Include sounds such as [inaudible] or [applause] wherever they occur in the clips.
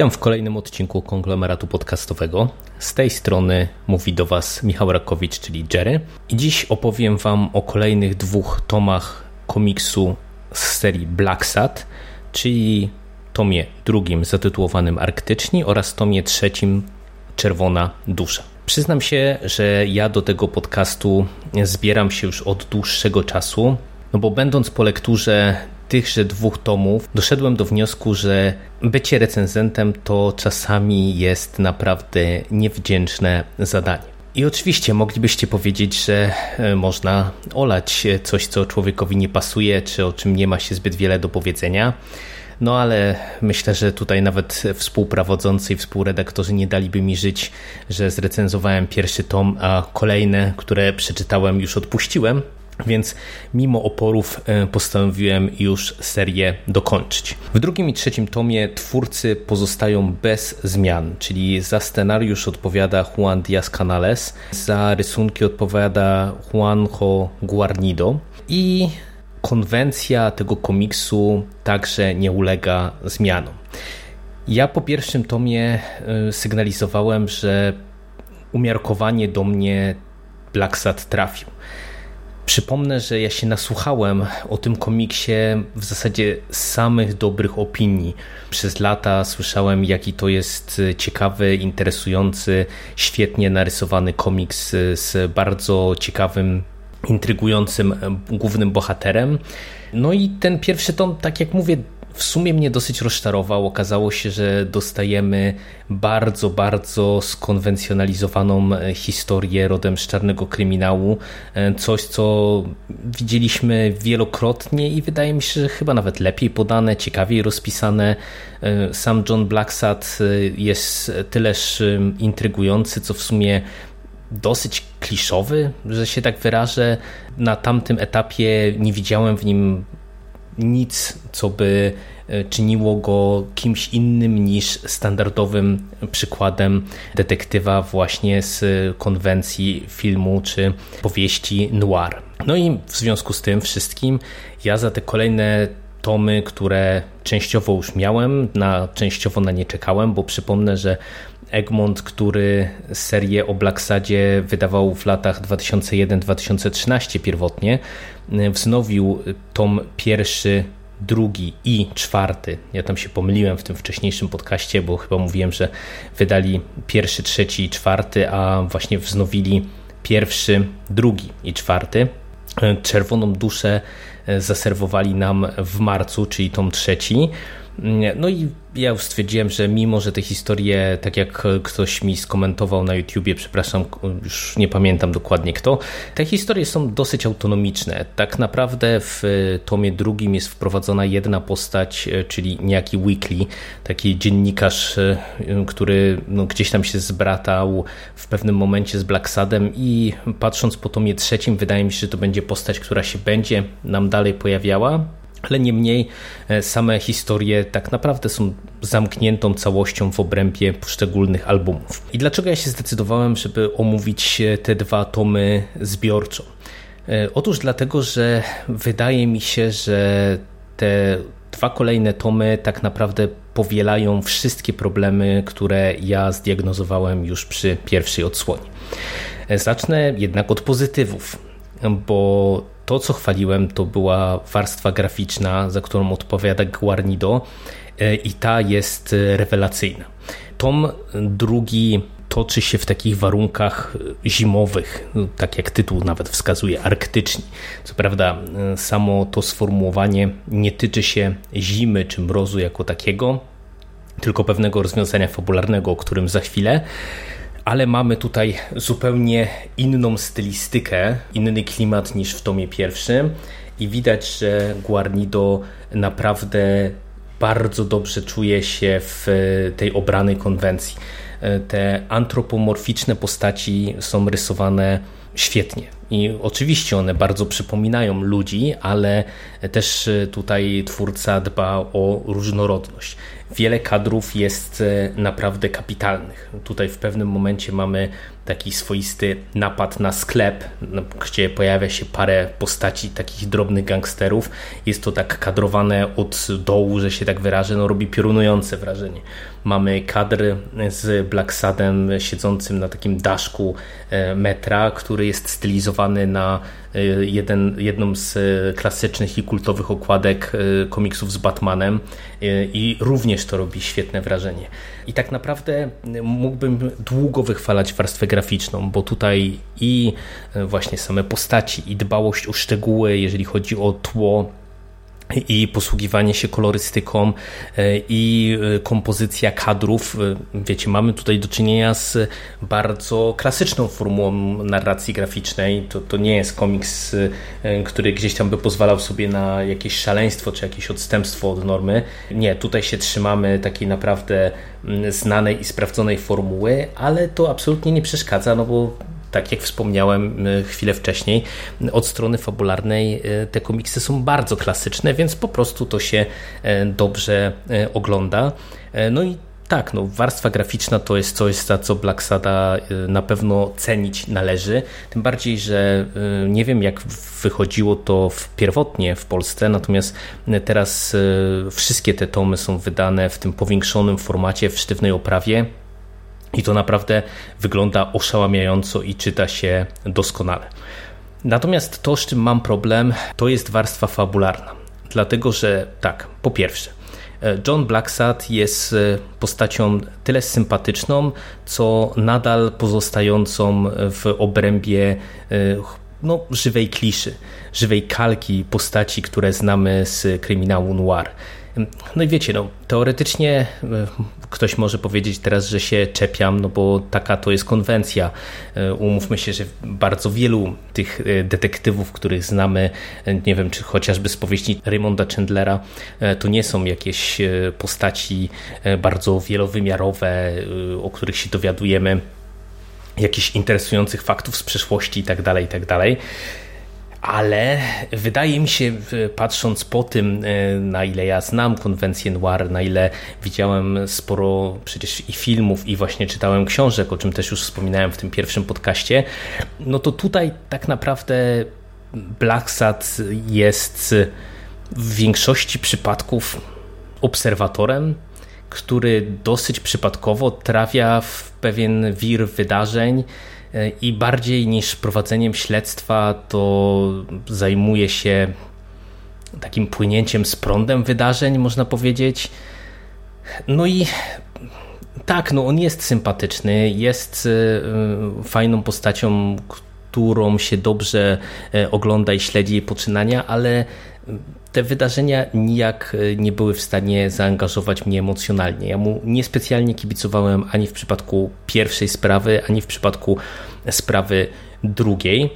Witam w kolejnym odcinku konglomeratu podcastowego. Z tej strony mówi do Was Michał Rakowicz, czyli Jerry. I dziś opowiem Wam o kolejnych dwóch tomach komiksu z serii Black Sat, czyli tomie drugim zatytułowanym Arktyczni oraz tomie trzecim Czerwona Dusza. Przyznam się, że ja do tego podcastu zbieram się już od dłuższego czasu, no bo będąc po lekturze tychże dwóch tomów doszedłem do wniosku, że bycie recenzentem to czasami jest naprawdę niewdzięczne zadanie. I oczywiście moglibyście powiedzieć, że e, można olać coś, co człowiekowi nie pasuje, czy o czym nie ma się zbyt wiele do powiedzenia. No ale myślę, że tutaj nawet współprawodzący i współredaktorzy nie daliby mi żyć, że zrecenzowałem pierwszy tom, a kolejne, które przeczytałem, już odpuściłem. Więc mimo oporów e, postanowiłem już serię dokończyć. W drugim i trzecim tomie twórcy pozostają bez zmian, czyli za scenariusz odpowiada Juan Diaz Canales, za rysunki odpowiada Juanjo Guarnido i konwencja tego komiksu także nie ulega zmianom. Ja po pierwszym tomie e, sygnalizowałem, że umiarkowanie do mnie Blacksat trafił. Przypomnę, że ja się nasłuchałem o tym komiksie w zasadzie samych dobrych opinii. Przez lata słyszałem, jaki to jest ciekawy, interesujący, świetnie narysowany komiks z bardzo ciekawym, intrygującym głównym bohaterem. No i ten pierwszy tom, tak jak mówię, w sumie mnie dosyć rozczarował. Okazało się, że dostajemy bardzo, bardzo skonwencjonalizowaną e, historię rodem z czarnego kryminału. E, coś, co widzieliśmy wielokrotnie i wydaje mi się, że chyba nawet lepiej podane, ciekawiej rozpisane. E, sam John Blacksat jest tyleż intrygujący, co w sumie dosyć kliszowy, że się tak wyrażę. Na tamtym etapie nie widziałem w nim nic, co by e, czyniło go kimś innym niż standardowym przykładem detektywa właśnie z konwencji filmu czy powieści noir. No i w związku z tym wszystkim ja za te kolejne tomy, które częściowo już miałem, na częściowo na nie czekałem, bo przypomnę, że Egmont, który serię o Blacksadzie wydawał w latach 2001-2013 pierwotnie, wznowił tom pierwszy, drugi i czwarty. Ja tam się pomyliłem w tym wcześniejszym podcaście, bo chyba mówiłem, że wydali pierwszy, trzeci i czwarty, a właśnie wznowili pierwszy, drugi i czwarty. Czerwoną duszę zaserwowali nam w marcu, czyli tom trzeci. No i ja już stwierdziłem, że mimo, że te historie, tak jak ktoś mi skomentował na YouTubie, przepraszam, już nie pamiętam dokładnie kto, te historie są dosyć autonomiczne. Tak naprawdę w tomie drugim jest wprowadzona jedna postać, czyli niejaki Weekly, taki dziennikarz, który no, gdzieś tam się zbratał w pewnym momencie z Blacksadem i patrząc po tomie trzecim, wydaje mi się, że to będzie postać, która się będzie nam dalej pojawiała ale niemniej e, same historie tak naprawdę są zamkniętą całością w obrębie poszczególnych albumów. I dlaczego ja się zdecydowałem, żeby omówić e, te dwa tomy zbiorczo? E, otóż dlatego, że wydaje mi się, że te dwa kolejne tomy tak naprawdę powielają wszystkie problemy, które ja zdiagnozowałem już przy pierwszej odsłonie. Zacznę jednak od pozytywów, bo to, co chwaliłem, to była warstwa graficzna, za którą odpowiada Guarnido e, i ta jest rewelacyjna. Tom drugi toczy się w takich warunkach zimowych, tak jak tytuł nawet wskazuje, arktyczni. Co prawda, e, samo to sformułowanie nie tyczy się zimy czy mrozu jako takiego, tylko pewnego rozwiązania fabularnego, o którym za chwilę ale mamy tutaj zupełnie inną stylistykę, inny klimat niż w tomie pierwszym i widać, że Guarnido naprawdę bardzo dobrze czuje się w tej obranej konwencji. Te antropomorficzne postaci są rysowane świetnie. I oczywiście one bardzo przypominają ludzi, ale też tutaj twórca dba o różnorodność. Wiele kadrów jest naprawdę kapitalnych. Tutaj w pewnym momencie mamy taki swoisty napad na sklep, gdzie pojawia się parę postaci takich drobnych gangsterów. Jest to tak kadrowane od dołu, że się tak wyrażę, no robi piorunujące wrażenie. Mamy kadr z Black Sadem siedzącym na takim daszku e, metra, który jest stylizowany na e, jeden, jedną z e, klasycznych i kultowych okładek komiksów z Batmanem i również to robi świetne wrażenie. I tak naprawdę mógłbym długo wychwalać warstwę graficzną, bo tutaj i właśnie same postaci, i dbałość o szczegóły, jeżeli chodzi o tło, i posługiwanie się kolorystyką e, i e, kompozycja kadrów. E, wiecie, mamy tutaj do czynienia z bardzo klasyczną formułą narracji graficznej. To, to nie jest komiks, który gdzieś tam by pozwalał sobie na jakieś szaleństwo czy jakieś odstępstwo od normy. Nie, tutaj się trzymamy takiej naprawdę mm, znanej i sprawdzonej formuły, ale to absolutnie nie przeszkadza, no bo tak jak wspomniałem e, chwilę wcześniej, od strony fabularnej e, te komiksy są bardzo klasyczne, więc po prostu to się e, dobrze ogląda. No i tak, no, warstwa graficzna to jest coś, za co Black Sada na pewno cenić należy. Tym bardziej, że nie wiem, jak wychodziło to w pierwotnie w Polsce, natomiast teraz wszystkie te tomy są wydane w tym powiększonym formacie, w sztywnej oprawie. I to naprawdę wygląda oszałamiająco i czyta się doskonale. Natomiast to, z czym mam problem, to jest warstwa fabularna. Dlatego, że tak, po pierwsze, John Blacksad jest e, postacią tyle sympatyczną, co nadal pozostającą w obrębie e, no, żywej kliszy, żywej kalki postaci, które znamy z kryminału noir. No i wiecie, no, teoretycznie e, ktoś może powiedzieć teraz, że się czepiam, no bo taka to jest konwencja. E, umówmy się, że bardzo wielu tych e, detektywów, których znamy, nie wiem, czy chociażby z powieści Raymonda Chandlera, to nie są jakieś postaci bardzo wielowymiarowe, o których się dowiadujemy jakichś interesujących faktów z przeszłości itd., tak itd. Tak ale wydaje mi się, patrząc po tym, e, na ile ja znam konwencję noir, na ile widziałem sporo przecież i filmów, i właśnie czytałem książek, o czym też już wspominałem w tym pierwszym podcaście, no to tutaj tak naprawdę Black jest w większości przypadków obserwatorem, który dosyć przypadkowo trafia w pewien wir wydarzeń, i bardziej niż prowadzeniem śledztwa to zajmuje się takim płynięciem z prądem wydarzeń, można powiedzieć. No i tak, no on jest sympatyczny, jest e, fajną postacią, którą się dobrze e, ogląda i śledzi jej poczynania, ale te wydarzenia nijak e, nie były w stanie zaangażować mnie emocjonalnie. Ja mu niespecjalnie kibicowałem ani w przypadku pierwszej sprawy, ani w przypadku sprawy drugiej.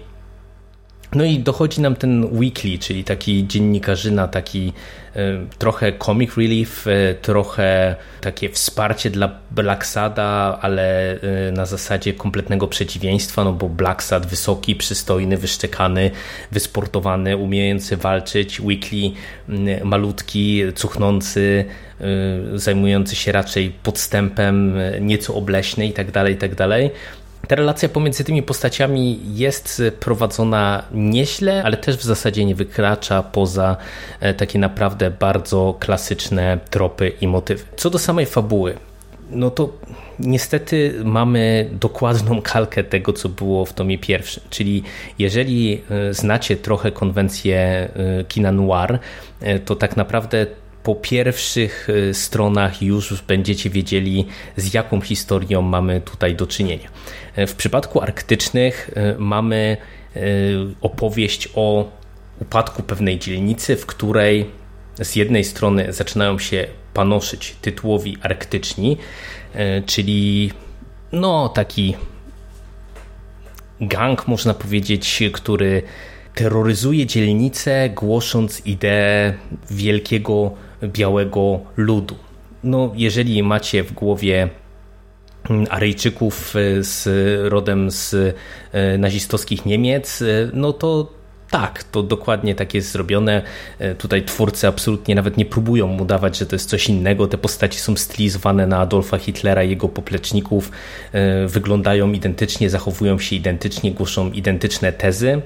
No i dochodzi nam ten weekly, czyli taki dziennikarzyna, taki e, trochę comic relief, e, trochę takie wsparcie dla Blacksada, ale e, na zasadzie kompletnego przeciwieństwa, no bo Blacksad wysoki, przystojny, wyszczekany, wysportowany, umiejący walczyć, weekly malutki, cuchnący, zajmujący się raczej podstępem, nieco obleśny i tak dalej, i tak dalej. Ta relacja pomiędzy tymi postaciami jest prowadzona nieźle, ale też w zasadzie nie wykracza poza e, takie naprawdę bardzo klasyczne tropy i motywy. Co do samej fabuły, no to niestety mamy dokładną kalkę tego, co było w tomie pierwszym. Czyli jeżeli e, znacie trochę konwencję e, kina noir, to tak naprawdę po pierwszych stronach już będziecie wiedzieli, z jaką historią mamy tutaj do czynienia. W przypadku arktycznych e, mamy opowieść o upadku pewnej dzielnicy, w której z jednej strony zaczynają się panoszyć tytułowi arktyczni, czyli no taki gang, można powiedzieć, który terroryzuje dzielnicę, głosząc ideę wielkiego białego ludu. No, jeżeli macie w głowie mm, Aryjczyków z rodem z nazistowskich Niemiec, no to tak, to dokładnie tak jest zrobione. E, tutaj twórcy absolutnie nawet nie próbują mu dawać, że to jest coś innego. Te postaci są stylizowane na Adolfa Hitlera i jego popleczników, e, wyglądają identycznie, zachowują się identycznie, głoszą identyczne tezy.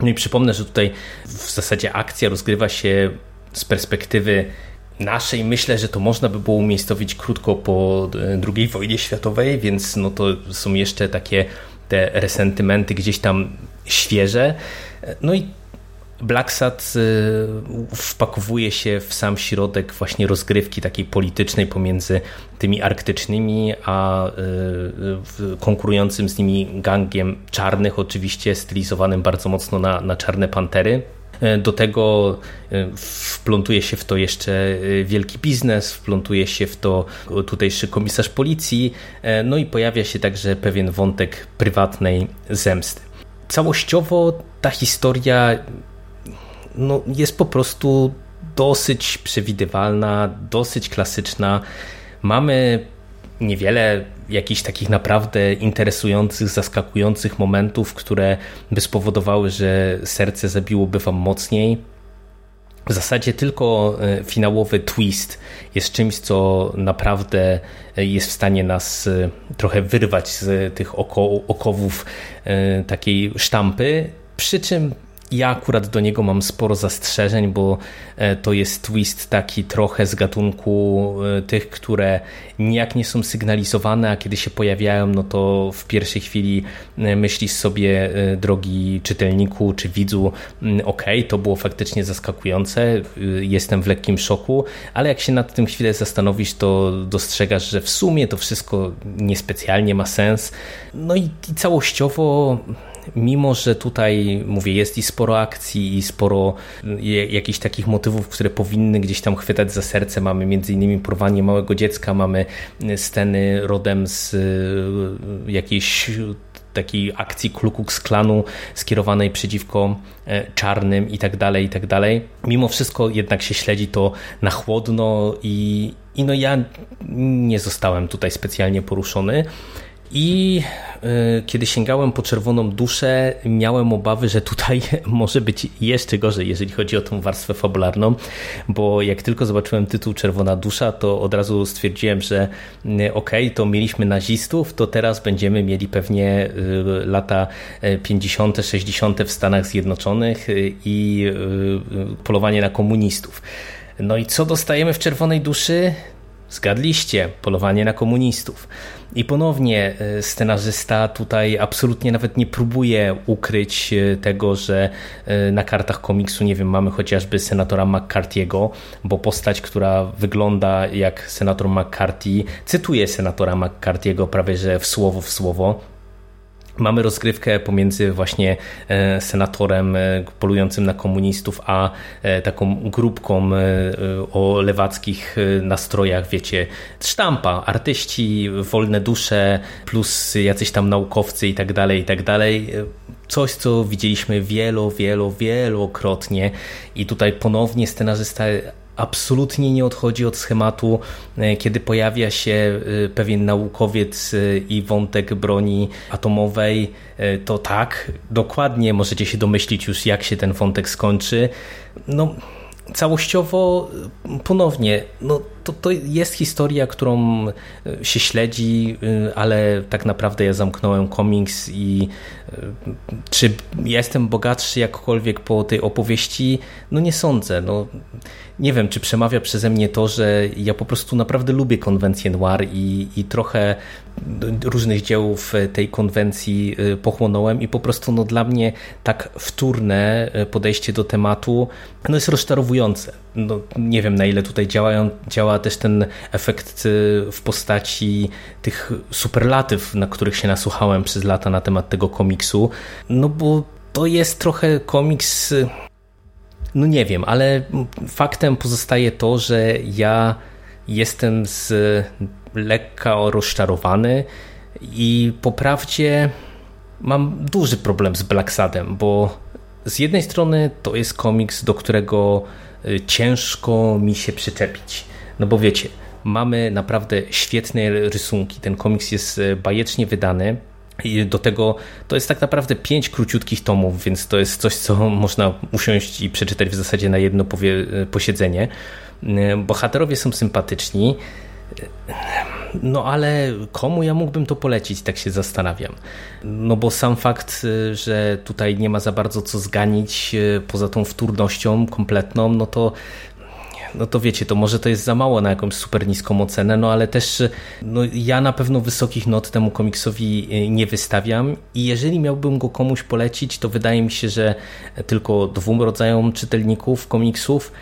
No i przypomnę, że tutaj w zasadzie akcja rozgrywa się z perspektywy naszej. Myślę, że to można by było umiejscowić krótko po e, II wojnie światowej, więc no to są jeszcze takie te resentymenty gdzieś tam świeże. No i Blacksat y, wpakowuje się w sam środek właśnie rozgrywki takiej politycznej pomiędzy tymi arktycznymi, a y, konkurującym z nimi gangiem czarnych, oczywiście stylizowanym bardzo mocno na, na czarne pantery. E, do tego e, wplątuje się w to jeszcze e, wielki biznes, wplątuje się w to tutejszy komisarz policji, no i pojawia się także pewien wątek prywatnej zemsty. Całościowo ta historia no, jest po prostu dosyć przewidywalna, dosyć klasyczna. Mamy niewiele jakichś takich naprawdę interesujących, zaskakujących momentów, które by spowodowały, że serce zabiłoby wam mocniej. W zasadzie tylko e, finałowy twist jest czymś, co naprawdę e, jest w stanie nas e, trochę wyrwać z tych oko okowów takiej sztampy. Przy czym ja akurat do niego mam sporo zastrzeżeń, bo e, to jest twist taki trochę z gatunku e, tych, które nijak nie są sygnalizowane, a kiedy się pojawiają, no to w pierwszej chwili e, myślisz sobie, drogi czytelniku czy widzu, mm, ok, to było faktycznie zaskakujące, jestem w lekkim szoku, ale jak się nad tym chwilę zastanowisz, to dostrzegasz, że w sumie to wszystko niespecjalnie ma sens. No i, i całościowo mimo że tutaj, mówię, jest i sporo akcji i sporo jakichś takich motywów, które powinny gdzieś tam chwytać za serce, mamy między innymi porwanie małego dziecka, mamy sceny rodem z e, jakiejś takiej akcji Ku Klux Klanu skierowanej przeciwko e, czarnym i tak dalej, i tak dalej. Mimo wszystko jednak się śledzi to na chłodno i, i no ja nie zostałem tutaj specjalnie poruszony. I y, kiedy sięgałem po czerwoną duszę, miałem obawy, że tutaj [laughs] może być jeszcze gorzej, jeżeli chodzi o tą warstwę fabularną, bo jak tylko zobaczyłem tytuł Czerwona dusza, to od razu stwierdziłem, że y, okej, okay, to mieliśmy nazistów, to teraz będziemy mieli pewnie y, lata 50., 60. w Stanach Zjednoczonych i polowanie na komunistów. No i co dostajemy w Czerwonej duszy? Zgadliście, polowanie na komunistów. I ponownie e, scenarzysta tutaj absolutnie nawet nie próbuje ukryć e, tego, że e, na kartach komiksu, nie wiem, mamy chociażby senatora McCarthy'ego, bo postać, która wygląda jak senator McCarthy, cytuje senatora McCarthy'ego prawie że w słowo w słowo Mamy rozgrywkę pomiędzy właśnie e, senatorem e, polującym na komunistów, a e, taką grupką o lewackich nastrojach, wiecie, sztampa, artyści, wolne dusze, plus jacyś tam naukowcy i tak dalej, i tak dalej. Coś, co widzieliśmy wielo, wielo, wielokrotnie i tutaj ponownie scenarzysta absolutnie nie odchodzi od schematu, e, kiedy pojawia się e, pewien naukowiec e, i wątek broni atomowej, to tak, dokładnie możecie się domyślić już, jak się ten wątek skończy. No, całościowo ponownie, no, to, to jest historia, którą się śledzi, ale tak naprawdę ja zamknąłem komiks i czy jestem bogatszy jakkolwiek po tej opowieści? No nie sądzę. No, nie wiem, czy przemawia przeze mnie to, że ja po prostu naprawdę lubię konwencję noir i, i trochę różnych dzieł tej konwencji pochłonąłem i po prostu no, dla mnie tak wtórne podejście do tematu no, jest rozczarowujące. No, nie wiem na ile tutaj działają, działa też ten efekt y, w postaci tych superlatyw, na których się nasłuchałem przez lata na temat tego komiksu, no bo to jest trochę komiks no nie wiem, ale faktem pozostaje to, że ja jestem z lekka rozczarowany i po prawdzie mam duży problem z Black Sadem, bo z jednej strony to jest komiks, do którego y, ciężko mi się przyczepić. No bo wiecie, mamy naprawdę świetne rysunki. Ten komiks jest y, bajecznie wydany. I do tego to jest tak naprawdę pięć króciutkich tomów, więc to jest coś, co [laughs] można usiąść i przeczytać w zasadzie na jedno powie- posiedzenie. Bohaterowie są sympatyczni. No ale komu ja mógłbym to polecić, tak się zastanawiam. No bo sam fakt, że tutaj nie ma za bardzo co zganić poza tą wtórnością kompletną, no to no to wiecie, to może to jest za mało na jakąś super niską ocenę, no ale też no ja na pewno wysokich not temu komiksowi nie wystawiam i jeżeli miałbym go komuś polecić, to wydaje mi się, że tylko dwóm rodzajom czytelników komiksów.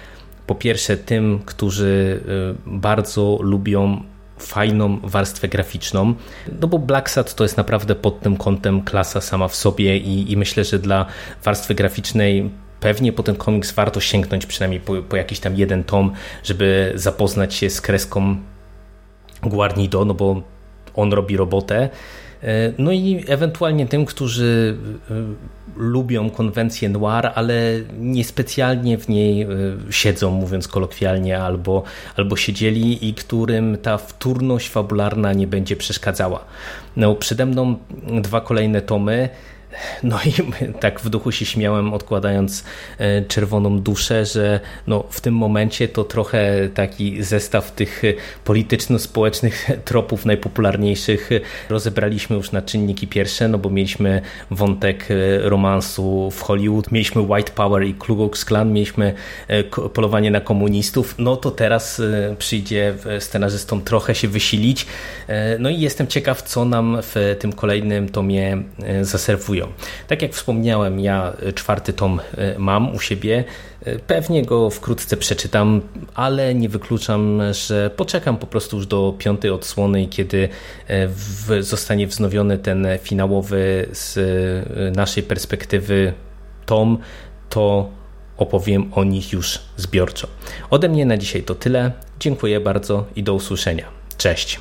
Po pierwsze tym, którzy bardzo lubią fajną warstwę graficzną, no bo Black Sad to jest naprawdę pod tym kątem klasa sama w sobie i, i myślę, że dla warstwy graficznej pewnie po ten komiks warto sięgnąć przynajmniej po, po jakiś tam jeden tom, żeby zapoznać się z kreską Guarnido, no bo on robi robotę. No i ewentualnie tym, którzy lubią konwencję noir, ale niespecjalnie w niej siedzą, mówiąc kolokwialnie, albo, albo siedzieli i którym ta wtórność fabularna nie będzie przeszkadzała. No, przede mną dwa kolejne tomy. [laughs] No i [laughs] tak w duchu się śmiałem, odkładając czerwoną duszę, że no w tym momencie to trochę taki zestaw tych polityczno-społecznych [laughs] tropów najpopularniejszych rozebraliśmy już na czynniki pierwsze, no bo mieliśmy wątek romansu w Hollywood, mieliśmy White Power i Ku Klux Klan, mieliśmy polowanie na komunistów, no to teraz przyjdzie scenarzystom trochę się wysilić. No i jestem ciekaw, co nam w tym kolejnym tomie zaserwują. Tak jak wspomniałem, ja czwarty tom mam u siebie. Pewnie go wkrótce przeczytam, ale nie wykluczam, że poczekam po prostu już do piątej odsłony, kiedy w, zostanie wznowiony ten finałowy z naszej perspektywy tom, to opowiem o nich już zbiorczo. Ode mnie na dzisiaj to tyle. Dziękuję bardzo i do usłyszenia. Cześć.